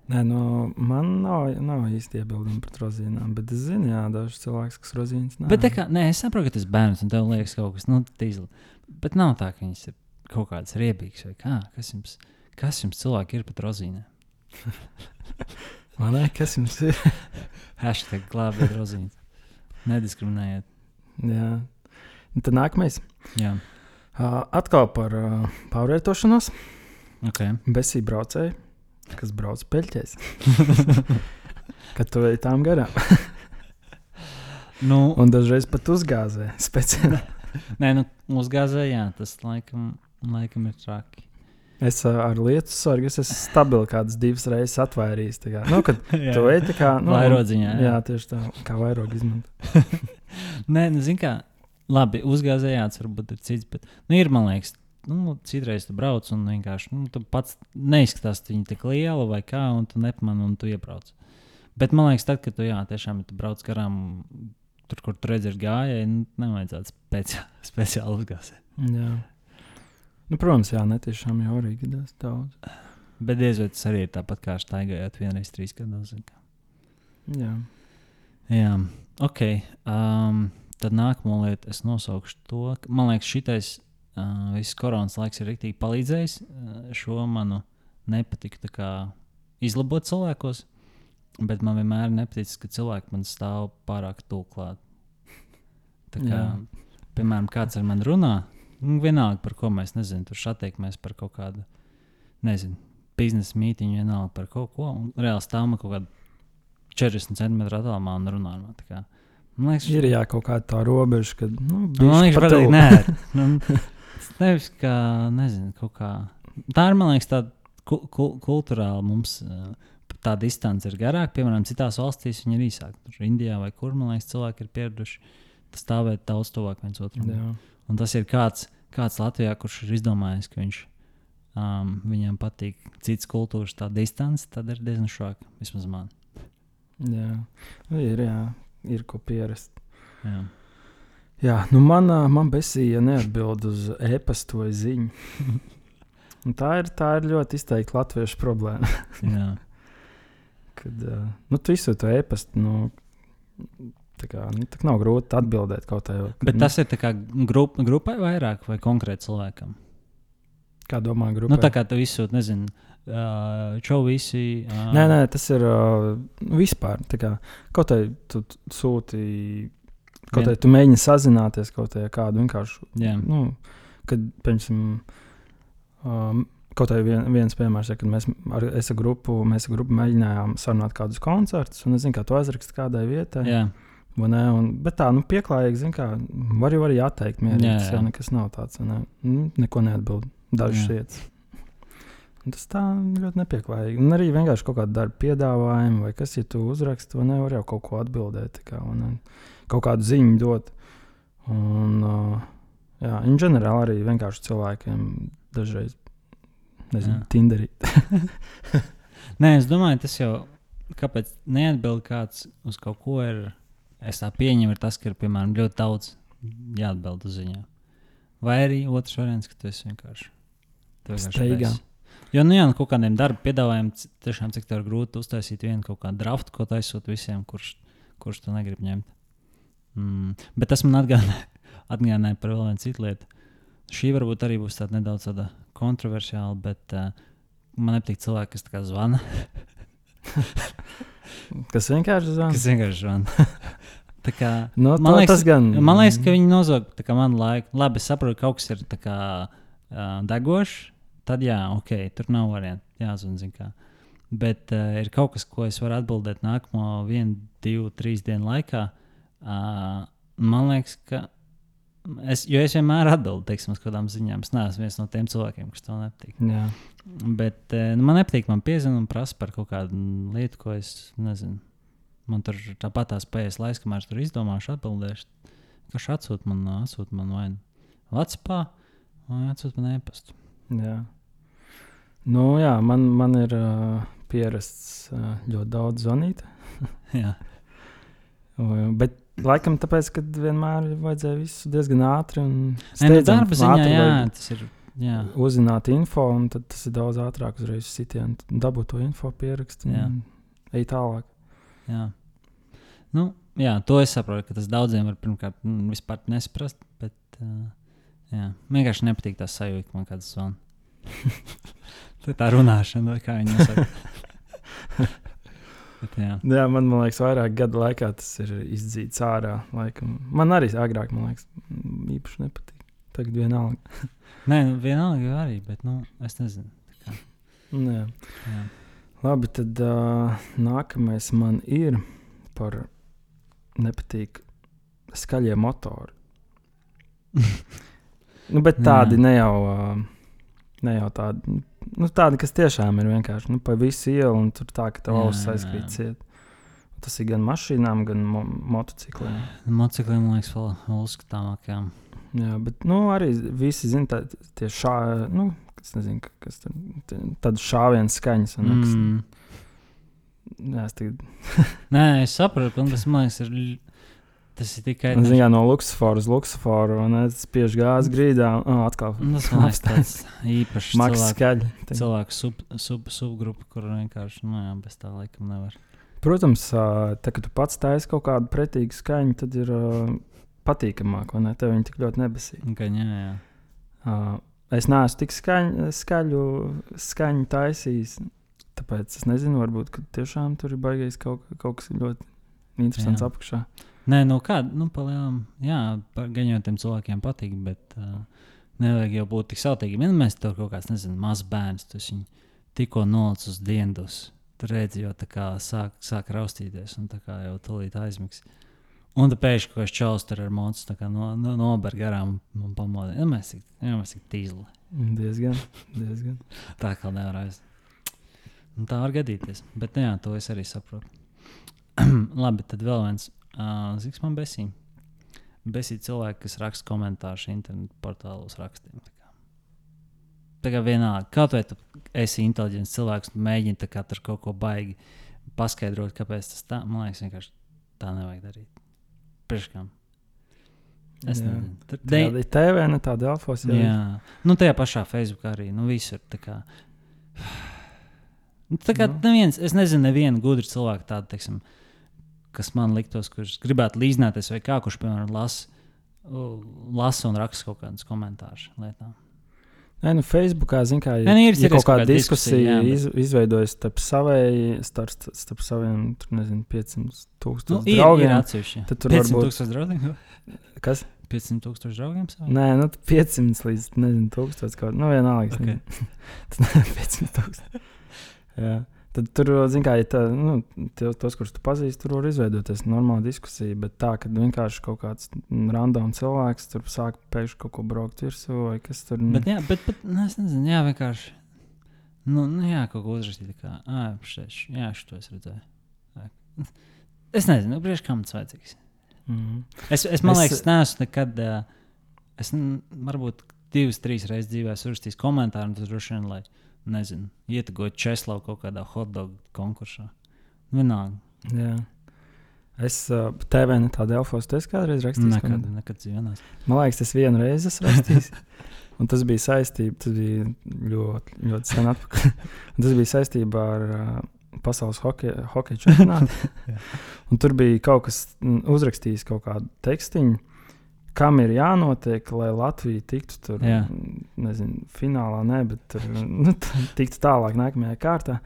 Nē, nu, man nav, nav īsti iebildumi pret rozīnām, bet es zinu, jā, dažs cilvēks, kas rozīnas nav. Bet, kā, nē, es saprotu, ka tas bērns un tev liekas kaut kas, nu, tīzli. Bet nav tā, ka viņas ir kaut kādas riebīgas vai kā. Kas jums, kas jums cilvēki ir pat rozīnām? <laughs> Man liekas, kas jums ir? <laughs> Hashtag glābiet rozīnas. Nediskriminējiet. Jā. Un tad nākamais. Jā. Uh, atkal par uh, pārvietošanos. Okay. Besī braucēju kas brauc peļķēs. <laughs> Kad tu ej tām garām. nu, un dažreiz pat uzgāzē <laughs> speciāli. Nē, nu, uzgāzē, jā, tas laikam, laikam ir traki. Es ar lietu sargu esmu stabili kādas divas reizes atvairījis. Nu, kad <laughs> tu ej tā kā nu, vairodziņā. Jā. jā, tieši tā, kā vairogu izmanto. Nē, nu, zini kā, labi, uzgāzējāts varbūt ir cits, bet, nu, ir, man liekas, nu, citreiz tu brauc un vienkārši nu, tu pats neizskatās, ka viņi tik liela vai kā, un tu nepamani, un tu iebrauc. Bet man liekas, tad, kad tu jā, tiešām ja tu brauc garām, tur, kur tu redzi, ir gājēji, nu, nevajadzētu speciāli, <laughs> speciāli uzgāzēt. Jā. Nu, protams, jā, netiešām jau arī gadās daudz. Bet diez vai tas arī ir tāpat kā staigājot vienreiz trīs gados. Jā. Jā, ok. Um, tad nākamā lieta, es nosaukšu to, ka man liekas, šitais Uh, viss koronas laiks ir rīktīgi palīdzējis uh, šo manu nepatiku izlabot cilvēkos. Bet man vienmēr nepatīk, ka cilvēki man stāv pārāk tuvu klāt. Tā kā, Jā. piemēram, kāds ar mani runā, nu, vienalga par ko mēs nezinām, tur attieksmēs par kaut kādu, nezinu, biznesa mītīņu, vienalga par kaut ko. Un reāli stāv man kaut kādā 40 centimetru attālumā un runā ar mani. Man liekas, ir jā, kaut kāda tā robeža, kad. Nu, man liekas, ka nē. <laughs> Nevis kā, nezinu, kaut kā. Tā ir, man liekas, tāda ku, ku, kultūrāla mums. Tā distance ir garāka, piemēram, citās valstīs viņa ir īsāka. Tur Indijā vai kur, man liekas, cilvēki ir pieraduši stāvēt daudz tuvāk viens otram. Jā. Un tas ir kāds, kāds Latvijā, kurš ir izdomājis, ka viņš, um, viņam patīk citas kultūras, tā distance, tad ir diezgan šoka, vismaz man. Jā, nu, ir, jā. ir ko pierast. Jā. Jā, nu man, man besīja neatbild uz e-pastu vai ziņu. <laughs> tā, ir, tā ir ļoti izteikti latviešu problēma. <laughs> Kad uh, nu, tu izsūti e-pastu, nu, tā, kā, nu, tā nav grūti atbildēt kaut kā. Kad, Bet tas ir grup, grupai vairāk vai konkrēti cilvēkam? Kā domā, grupai? Nu, tā kā tu izsūti, nezinu. Uh, Čau visi. Uh... Nē, nē, tas ir uh, vispār. Kā, kaut kā tu sūti Kaut arī tu mēģini sazināties kaut kādu vienkāršu. Yeah. Nu, kad, piemēram, um, kaut arī vien, viens piemērs, ja, kad mēs ar, ar grupu, mēs ar grupu mēģinājām sarunāt kādus koncertus, un es zinu, kā to aizrakst kādai vietai. Yeah. Ne, un, bet tā, nu, pieklājīgi, zin, kā, var jau arī atteikt, mierīgi. Jā, jā. Tas jau nekas nav tāds, ne, nu, neko neatbild. Dažas lietas. Tas tā ļoti nepieklājīgi. Un arī vienkārši kaut kāda darba piedāvājuma, vai kas, ja tu uzraksti, to nevar jau kaut ko atbildēt. Kā, un, un, kaut kādu ziņu dot. Un, uh, jā, in ģenerāli arī vienkārši cilvēkiem dažreiz nezinu, tinderīt. <laughs> Nē, es domāju, tas jau kāpēc neatbild kāds uz kaut ko. Ir, es tā pieņemu, ir tas, ka ir piemēram ļoti daudz jāatbild uz ziņām. Vai arī otrs variants, ka tu esi vienkārši. Steigā. Jo, nu, jā, nu, kaut kādiem darba piedāvājumiem, tiešām cik tev ir grūti uztaisīt vienu kaut kādu draftu, ko taisot visiem, kurš, kurš tu negribi ņemt. Mm. Bet tas man atgādināja, <laughs> atgādināja par vienu citu lietu. Šī varbūt arī būs tāda nedaudz tāda kontroversiāla, bet uh, man nepatīk cilvēki, kas tā kā zvana. Kas vienkārši zina? Kas vienkārši zvana. <laughs> Tā kā, No, Man man liekas- gan. man liekas, ka viņi nozog manu laiku. Labi, es saprotu, ka kaut kas ir kā, uh, degošs. Tad jā, ok, tur nav variantu. Zin kā. Bet uh, ir kaut kas, ko es varu atbildēt nākamo vienu, divu, trīs dienu laikā. Uh, man liekas, ka. Es, jo es vienmēr atbildu teiksim, uz kādām ziņām. Es neesmu viens no tiem cilvēkiem, kas to nepatīk. Jā. Bet uh, nu, man nepatīk, man piezina un prasa par kaut kādu lietu, ko es nezinu. Man tur tāpat tās spējas laiks, kamēr es tur izdomāšu, atbildēšu. Kas atsūta man, atsūta man vai nu Vācijā, vai atsūta man e-pastu. Jā. Nu, jā, man, man ir uh, pierasts uh, ļoti daudz zvanīt. <laughs> Jā, Bet laikam tāpēc, ka vienmēr vajadzēja visu diezgan ātri un nu, steidzami, darba ziņā, ātri, jā, tas ir. Jā. Uzzināt info, un tad tas ir daudz ātrāk uzreiz sitienu. Dabūt to info, pierakstīt Jā. un ej tālāk. Jā. Nu, jā, to es saprotu, ka tas daudziem var pirmkārt mm, vispār nesaprast. Bet, uh, jā, vienkārši nepatīk tas sajūta, man kāds zvana. <laughs> Tā ir tā runāšana, vai kā viņi saka. <laughs> bet, jā. Jā, man, man liekas, vairāk gadu laikā tas ir izdzīts ārā. Laikam. Man arī agrāk, man liekas, mm, īpaši nepatīk. Tagad vienalga. Nē, nu, vienalga arī, bet nu, es nezinu. Nu, Jā. Jā. Labi, tad uh, nākamais man ir par nepatīk skaļie motori. <laughs> nu, bet tādi Jā. ne jau, uh, ne jau tādi, nu, tādi, kas tiešām ir vienkārši nu, pa visu ielu un tur tā, ka tev Jā, jā, aizkrīt jā. ciet. Tas ir gan mašīnām, gan mo motocikliem. Motocikliem, man liekas, vēl, vēl uzskatāmākajām. Jā, bet nu, arī visi zina, tā, tie šā, nu, es nezinu, ka- kas tur tādas šāvienas skaņas. Un, mm. Mm. Jā, es tagad Nē, es saprotu, un tas man liekas, ir. Tas ir tikai Nu, Ziniet, no Luksafora uz Luksafora un es spiež gāzi grīdā. Un, atkal Tas man liekas, tāds <laughs> īpašs cilvēku, skaļi. cilvēku sub, sub, subgrupa, kur vienkārši, nu jā, bez tā laikam nevar. Protams, tā, kad tu pats taisi kaut kādu pretīgu skaņu, tad ir ā, patīkamāk, vai ne? Tev viņi tik ļoti nebesīja. Gan jā, jā. Uh, es neesmu tik skaņu, skaļu skaņu taisījis. Tāpēc es nezinu, varbūt tiešām tur ir baigājis kaut, kaut kas ļoti interesants Jā. apakšā. Nē, nu kāda, nu, palielam, jā, par- gan jau tiem cilvēkiem patīk, bet uh, nevajag jau būt tik sautīgiem. Ja mēs tur kaut kāds, nezinu, mazs bērns, tas viņu tikko nolicis uz dienas. Tur redzi, jau tā kā sāk, sāk raustīties, un tā kā jau tūlīt aizmigs. Un tad pēkšņi kaut kāds čels tur ar monētu no, no, nober garām un pamodina. Ja mēs tik, ja mēs tik tīzli. Diezgan, diezgan. Tā kā nevar aiziet. Nu, tā var gadīties. Bet nu jā, to es arī saprotu. <clears throat> Labi, tad vēl viens. Uh, Ziniet, man besī. Besī cilvēki, kas raksta komentārus internetu portālos rakstiem. Tā kā, tā kā vienalga, kaut vai tu esi inteliģents cilvēks mēģini tā kā tur kaut ko baigi paskaidrot, kāpēc tas tā. Man liekas, vienkārši tā nevajag darīt. Priekškām. Es Jā. nezinu. Tur- Tāda ir TV, ne tāda Alfos. Jā, jā. Nu, tajā pašā Facebookā arī. Nu, visur. Tā kā, <sighs> nu, tā kā Nu. neviens, es nezinu, nevienu gudru cilvēku tādu, teiksim, kas man liktos, kurš gribētu līdzināties, vai kā, kurš, piemēram, lasa lasa un raksta kaut kādus komentārus lietām. Nē, nu, Facebookā, zin, kā, Nē, nu, ir ja cerēs kaut kāda diskusija, diskusija, jā, bet- iz, izveidojas starp, savēji, starp, starp saviem, tur nezinu, 500 Nu, tūkstošiem ir, ir draugiem. atsevišķi. tad tur 500 varbūt- tūkstoši draugiem. Kas? 500 tūkstoši draugiem. saviem? Nē, nu, 500 līdz nezinu, 1000 kaut kā. Nu, vienalga. es Ok. nezinu. Tas nav 500 tūkstoši. Jā. Tad tur, zin, kā, ja tā, nu, tie- tos, kurus tu pazīsti, tur var izveidoties normāla diskusija. Bet tā, ka vienkārši kaut kāds random cilvēks tur sāk pēkšņi kaut ko braukt virsū vai kas tur. Bet, jā, bet, bet nu, es nezinu, jā, vienkārši. Nu, nu jā, kaut ko uzrakstīt. Kā, ah, šeš, jā, šo es redzēju. Es nezinu, nu, priekš kam tas vajadzīgs. mm. Es, es man Es- liekas, neesmu nekad. Uh, es varbūt divas, trīs reizes dzīvē esmu uzrakstījis komentāru, un tas droši vien, lai, nezinu, ietekmētu Česlavu kaut kādā hotdog konkursā. Vienalga. Jā. Es uh, TV ne tādu Delfos, tas kādreiz rakstījis. Nekad, komentāru? nekad dzīvenās. Man liekas, tas vienu reizi esmu rakstījis. Un tas bija saistība, tas bija ļoti, ļoti sen atpakaļ. <laughs> Un tas bija saistībā ar uh, pasaules hokeja, čempionātu. <laughs> Tur bija kaut kas mm, uzrakstījis, kaut kādu tekstiņu, kam ir jānotiek, lai Latvija tiktu tur, Jā. nezinu, finālā, ne, bet tur, nu, tiktu tālāk nākamajā kārtā.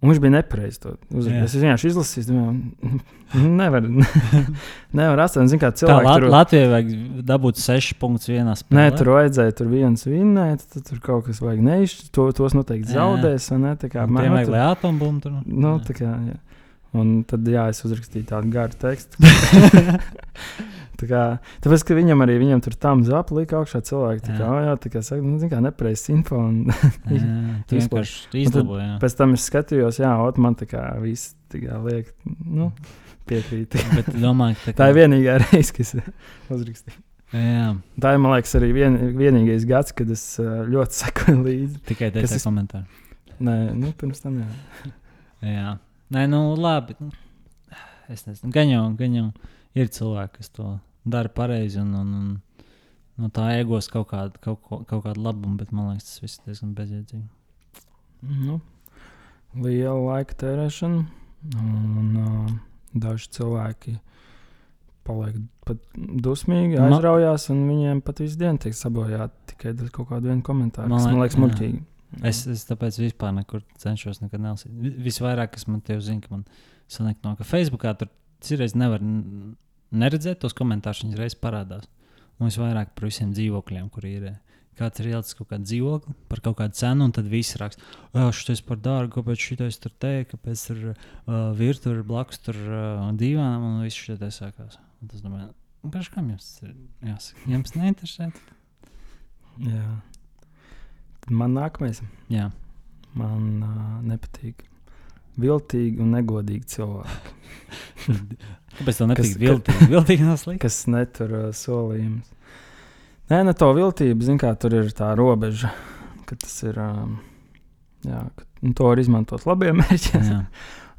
Un viņš bija nepareizs. Es vienkārši izlasīju, domāju, nevar, <laughs> nevar atstāt. Zinu, kā Tā cilvēki Lat tur Latvijai vajag dabūt 6 punktus vienā spēlē. Nē, tur vajadzēja tur viens vinnēt, tad tur kaut kas vajag neizšķirt. To, tos noteikti zaudēs. Ne, tā kā man vajag, lai atombumbu tur. nu, tā kā, jā. Un tad, jā, es uzrakstīju tādu garu tekstu. <laughs> tā kā, tāpēc, ka viņam arī viņam tur tam zāpa lika augšā cilvēki. Tā kā, Jā. jā, jā tā kā, saka, nu, zin kā nepareizs info. Un <laughs> Jā, Izplaš. vienkārši izlaboji. jā. pēc tam es skatījos, jā, ot, man tā kā viss tā kā liek, nu, piekrīt. <laughs> Bet domāju, ka tā ir vienīgā <laughs> reize, kas uzrakstīja. Jā, Tā ir, man liekas, arī vien, vienīgais gads, kad es ļoti sekoju līdzi. tikai tas ir komentārs. Nē, nu, pirms tam jā. Jā, nē, nu labi. Nu, es nezinu, gan jau, gan jau ir cilvēki, kas to dara pareizi un, un, un no tā iegūs kaut kādu, kaut, ko- kaut kādu labumu, bet man liekas, tas viss ir diezgan bezjēdzīgi. Nu, liela laika tērēšana, un uh, daži cilvēki paliek pat dusmīgi, Ma- aizraujās, un viņiem pat visu dienu tiek sabojāti tikai dēļ kaut kāda viena komentāra. Man Tas man liek- liekas, muļķīgi. Es, es tāpēc vispār nekur cenšos nekad nelasīt. Vi- Visvairāk, kas man te zina, ka man sanāk no, ka Facebookā tur citreiz nevar neredzēt tos komentārus, viņas reiz parādās. Un visvairāk par visiem dzīvokļiem, kur ir. eh, Kāds ir ielicis kaut kādu dzīvokli par kaut kādu cenu, un tad viss raksta, ka šis par dārgu, kāpēc šitais tur te, kāpēc tur uh, virtuve blakus tur uh, divām, un viss te sākās. Un tas domāju, "Nu, kam jums ir jāsaka? Jums neinteresē? Jā. Man nākamais, Jā, man uh, nepatīk viltīgi un negodīgi cilvēki, <laughs> kāpēc tev nepatīk viltīgi? Viltīgi nav slikti. kas netur uh, solījumus. Nē, ne to viltību, zin kā tur ir tā robeža, ka tas ir. Um, jā, ka, nu, to var izmantot labiem <laughs> mērķiem. Jā.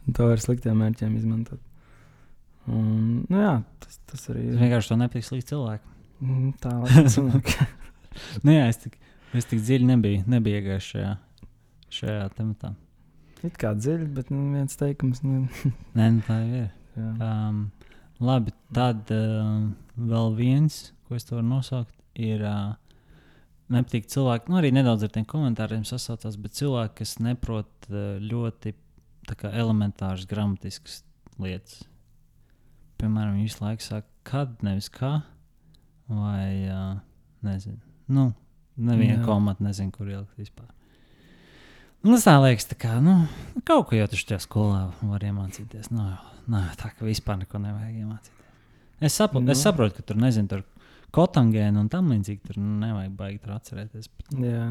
Un To var sliktiem mērķiem izmantot. Un, nu jā, tas, tas arī Es ir. vienkārši to nepatīk slikti cilvēki. Mm, Tā lai sanāk. <laughs> Nu, jā, es tik, es tik dziļi nebiju, nebiju iegājis šajā, šajā tematā. It kā dziļi, bet nu, viens teikums. Nu, <laughs> Nē, nu, tā ir. jā. Um, labi, tad um, vēl viens, ko es varu nosaukt, ir. Uh, Nepatīk cilvēki, nu arī nedaudz ar tiem komentāriem sasaucās, bet cilvēki, kas neprot uh, ļoti elementāras gramatiskas lietas. Piemēram, viņi visu laiku saka, kad, nevis kā, vai uh, nezinu. Nu, neviena komata nezinu, kur ielikt vispār. Nu, tā liekas, tā kā, nu, kaut ko jau tur šajā skolā var iemācīties. Nu, nē, tā kā vispār neko nevajag iemācīties. Es, sapo, nu. Nu. es saprotu, ka tur nezinu, tur kotangēna un tam līdzīgi tur nevajag baigi tur atcerēties. Bet jā.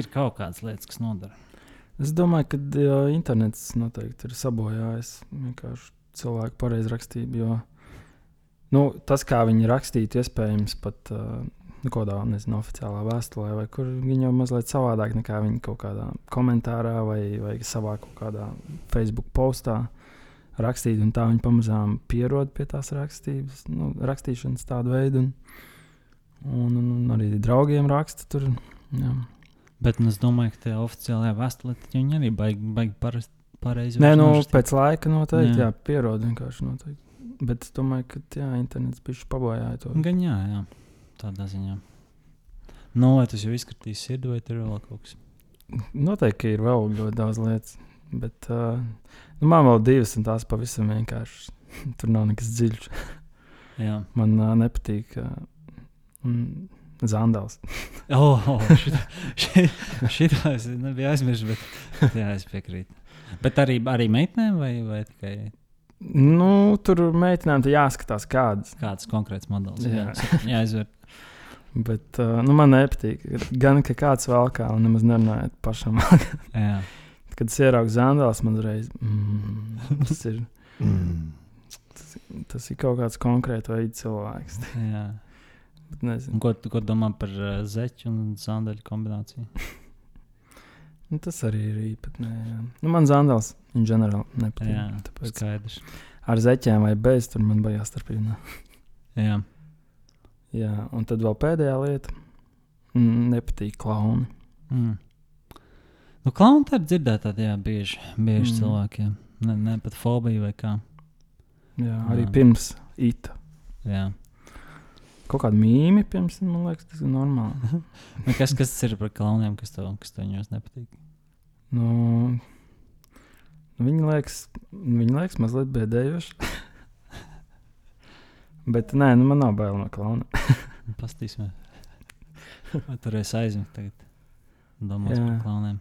ir kaut kādas lietas, kas nodara. Es domāju, ka jā, internets noteikti ir sabojājis vienkārši cilvēku pareizrakstību. Jo nu, tas, kā viņi rakstītu, iespējams, pat uh, nu, kādā nezinu, oficiālā vēstulē, vai kur viņi jau mazliet savādāk nekā viņi kaut kādā komentārā vai, vai savā kaut kādā Facebook postā rakstīt. Un tā viņi pamazām pierod pie tās rakstības, nu, rakstīšanas tādu veidu. Un, un, un, un arī draugiem raksta tur. Jā. Bet nu, es domāju, ka tajā oficiālajā vēstulē viņi arī baigi, baigi pareizi. pareizi Nē, nu, norakstīt. pēc laika noteikti, Jā. jā, jā pierod vienkārši noteikti. Bet es domāju, ka jā, internets bija pabojājis to. Gan jā, jā, tādā ziņā. Nu, vai tas jau izskatīs sirdi, vai tur ir vēl kaut kas? Noteikti ir vēl ļoti daudz lietas. Bet uh, nu, man vēl divas, un tās pavisam vienkārši. <laughs> Tur nav nekas dziļš. Man uh, nepatīk uh, mm, zandāls. <laughs> oh, oh, šitā, šitā, šitā es nebiju aizmirsis, bet jā, es piekrītu. Bet arī, arī meitenēm vai, vai tikai Nu, tur meitenēm tā jāskatās, kādas. kāds konkrēts modelis? Jā. Jā, <laughs> jāizver. Bet uh, nu, man nepatīk. Gan, ka kāds valkā, un nemaz nerunājot pašam. <laughs> Jā. Kad es ieraugu zandāls, man uzreiz mm, tas ir. Tas ir kaut kāds konkrēts veids cilvēks. jā. <laughs> Bet nezinu. Un Ko, tu- ko domā par uh, zeķu un zandeļu kombināciju? Nu, tas arī ir īpatnē. jā. Nu, man zandāls in general Jā, nepatīk. Tāpēc skaidrs. ar zeķiem vai bez, tur man baigās starpība. Jā. Jā, un tad vēl pēdējā lieta. Mm, nepatīk klauni. Mm. Nu, klauni tā ir dzirdēta, jā, bieži, bieži mm. cilvēkiem. Ne, ne pat fobija vai kā. Jā, arī Jā. pirms ita. Jā. Kaut kāda mīmija pirms, man liekas, tas ir normāli. Nu, kas, kas ir par klauniem, kas tev, kas tev viņos nepatīk? Nu, viņi liekas, viņi liekas mazliet bēdējoši. <laughs> Bet nē, nu man nav bail no klauna. Pastīsim. Vai tur es aizmigtu tagad? Domās Jā. par klauniem.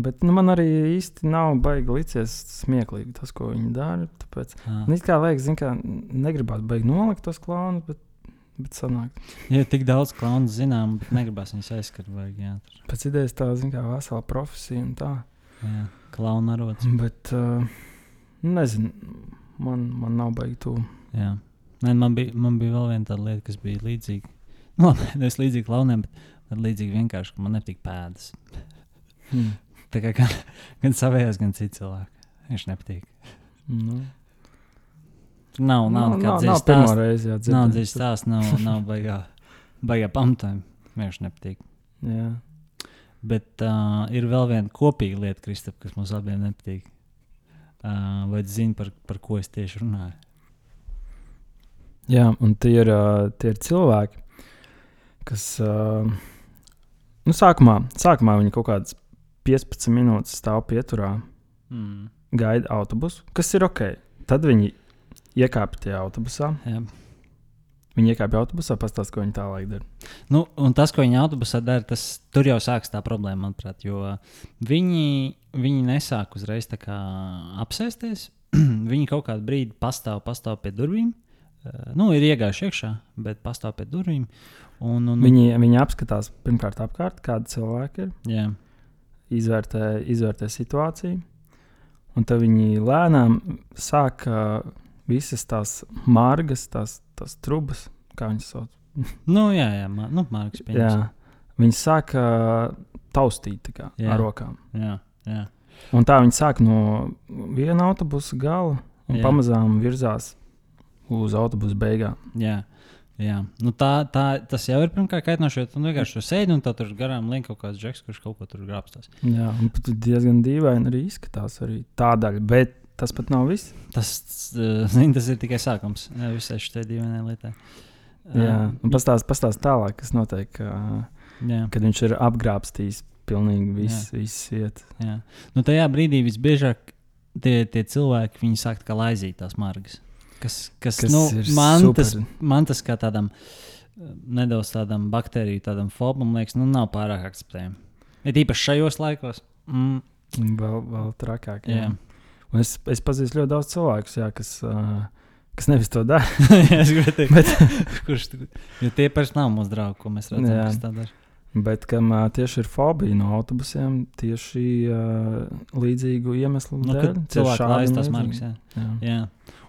Bet nu, man arī īsti nav baigi licies smieklīgi tas, ko viņi dara. Tāpēc Ah. nu, kā liekas, kā negribētu baigi nolikt tos klaunus, bet, bet sanāk. Ja tik daudz klaunu zinām, bet negribas viņus aizskart. Vajag, jā, tur, Pēc idejas tā, zin, kā vesela profesija un tā. jā. Klauna arots. Bet, uh, nezinu, man, man nav baigi tuvu. Jā. Nē, man, bija, man bija vēl viena tāda lieta, kas bija līdzīga. <laughs> Nu, labi, nevis līdzīga klauniem, bet, līdzīga vienkārši, ka man nepatīk pēdas. Hmm. Tā kā gan, gan savējās, gan citu cilvēku. Viņš nepatīk. Nu. Nav, nav, nav, nav, nav, nav pirmā reize, jā, Nav dzirdēt. stāsts, nav, nav baigā, baigā pamatojuma. Viņš nepatīk. Jā. Bet uh, ir vēl viena kopīga lieta, Kristap, kas mums abiem nepatīk. Uh, vai tu zini, par, par ko es tieši runāju? Jā, un tie ir, uh, tie ir cilvēki, kas uh, nu, sākumā, sākumā viņi kaut kādas 15 minūtes stāv pieturā, Mm. gaida autobusu, kas ir ok. Tad viņi iekāpa tajā autobusā. Jā. Viņi iekāpa autobusā, pastāstīja, ko viņi tālāk dara. Nu, un tas, ko viņi autobusā dara, tas tur jau sākas tā problēma, manuprāt. Jo viņi, viņi nesāk uzreiz apsēsties. <clears throat> viņi kaut kādu brīdi pastāv, pastāv pie durvīm. Uh, nu, ir iegājuši iekšā, bet pastāv pie durvīm. Un, un, Viņi, viņi apskatās pirmkārt, apkārt, kāda cilvēka ir, jā, izvērtē, izvērtē situāciju. Un tad viņi lēnām sāk uh, visas tās margas, tās, tās trubas, kā viņas sauc. <laughs> nu, jā, jā mā, nu, Jā, pieņems. viņi sāk uh, taustīt kā, Jā. ar rokām. Jā, jā. Un tā viņi sāk no viena autobusa gala un Jā. Jā. pamazām virzās uz autobusa beigām. Jā, jā. Nu, tā, tā, tas jau ir pirmkārt kaitinoši, jo tu vienkārši tur sēdi un tur garām lien kaut kāds džeks, kurš kaut ko tur grābstās. Jā, un pat diezgan dīvaini arī izskatās arī tā daļa, bet tas pat nav viss. Tas, <laughs> uh, zin, tas ir tikai sākums visai šai divainai lietai. Jā, Ā, un pastāst, pastāst tālāk, kas notiek, jā, kad viņš ir apgrābstījis pilnīgi visu, visu vietu. jā. Nu, tajā brīdī visbiežāk tie, tie cilvēki viņi sāk kā laizīt tās margas. Kas, kas, Kas nu, man, super. tas, man tas kā tādam uh, nedaudz tādam baktēriju, tādam fobam, liekas, nu, nav pārāk akceptējami. Ir īpaši šajos laikos. Mm, Vēl, vēl trakāk. Jā. jā. Es, es pazīstu ļoti daudz cilvēku, kas, uh, kas nevis to dara. Jā, <laughs> es gribēju teikt, <laughs> Bet, <laughs> kurš jo tie parasti nav mūsu draugi, ko mēs redzam. Jā. kas tā dara. bet kam uh, tieši ir fobija no autobusiem, tieši uh, līdzīgu iemeslu Nu, dēļ. cilvēki un tās margas. Jā. Jā. Jā.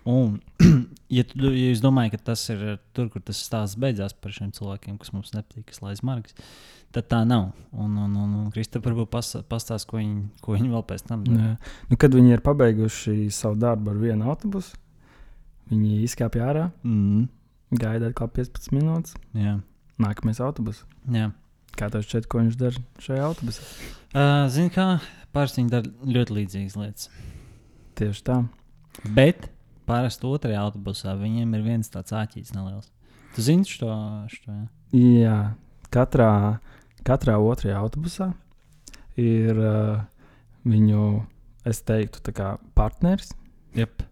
Un, <clears throat> ja, tu, ja jūs domājat, ka tas ir tur, kur tas stāsts beidzās par šiem cilvēkiem, kas mums nepatīk, kas laiž margas, tad tā nav. Un, un, un, un Kristofers varbūt pas- pastāstīs, ko viņi, ko viņi vēl pēc tam dara. Nu, kad viņi ir pabeiguši savu darbu ar vienu autobusu, viņi izkāpj ārā, Mm, gaida atkal 15 minūtes, jā. nākamais autobus. jā. Kā tev šķiet, ko viņš dara šajā autobusā? Uh, Zini, kā parasti viņi dara ļoti līdzīgas lietas. Tieši tā. Bet parasti otrajā autobusā viņiem ir viens tāds āķis neliels. Tu zini šo? šo jā? Jā, katrā, katrā otrajā autobusā ir uh, viņu, es teiktu, partneris. Yep.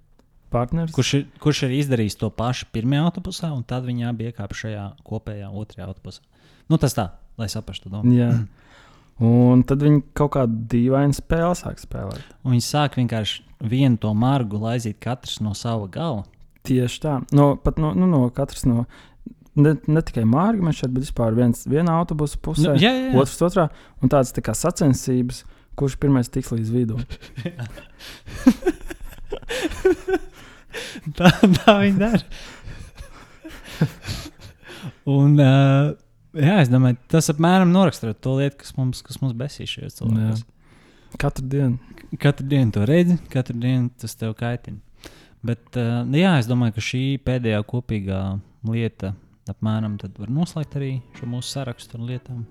partneris. Kurš ir, kurš ir izdarījis to pašu pirmajā autobusā, un tad viņi abi iekāpa šajā kopējā otrajā autobusā. Nu, tas tā, lai saprastu to. Jā. Un tad viņi kaut kādu dīvainu spēli sāk spēlēt. Un viņi sāk vienkārši vienu to margu laizīt katrs no sava gala. Tieši tā. No, pat no, nu, no katras no. Ne, ne tikai mārciņa, bet vispār viens vienā autobusa pusē, Nu, jā, jā, jā. otrs otrā. Un tādas tā kā sacensības, kurš pirmais tiks līdz vidum. <laughs> tā, tā viņi dara. Un, uh, jā, es domāju, tas apmēram noraksturo to lietu, kas mums, kas mums besīs šajos cilvēkos. Katru dienu. Katru dienu to redzi, katru dienu tas tev kaitina. Bet uh, jā, es domāju, ka šī pēdējā kopīgā lieta apmēram tad var noslēgt arī šo mūsu sarakstu ar lietām,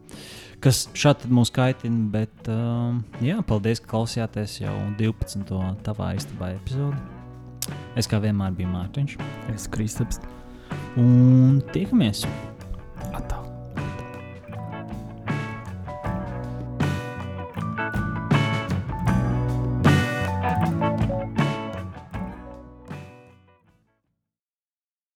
kas šādi mūs kaitina. Bet uh, jā, paldies, ka klausījāties jau 12. tavā istabā epizodē. Es kā vienmēr biju Mārtiņš. Es Kristaps. Un tiekamies!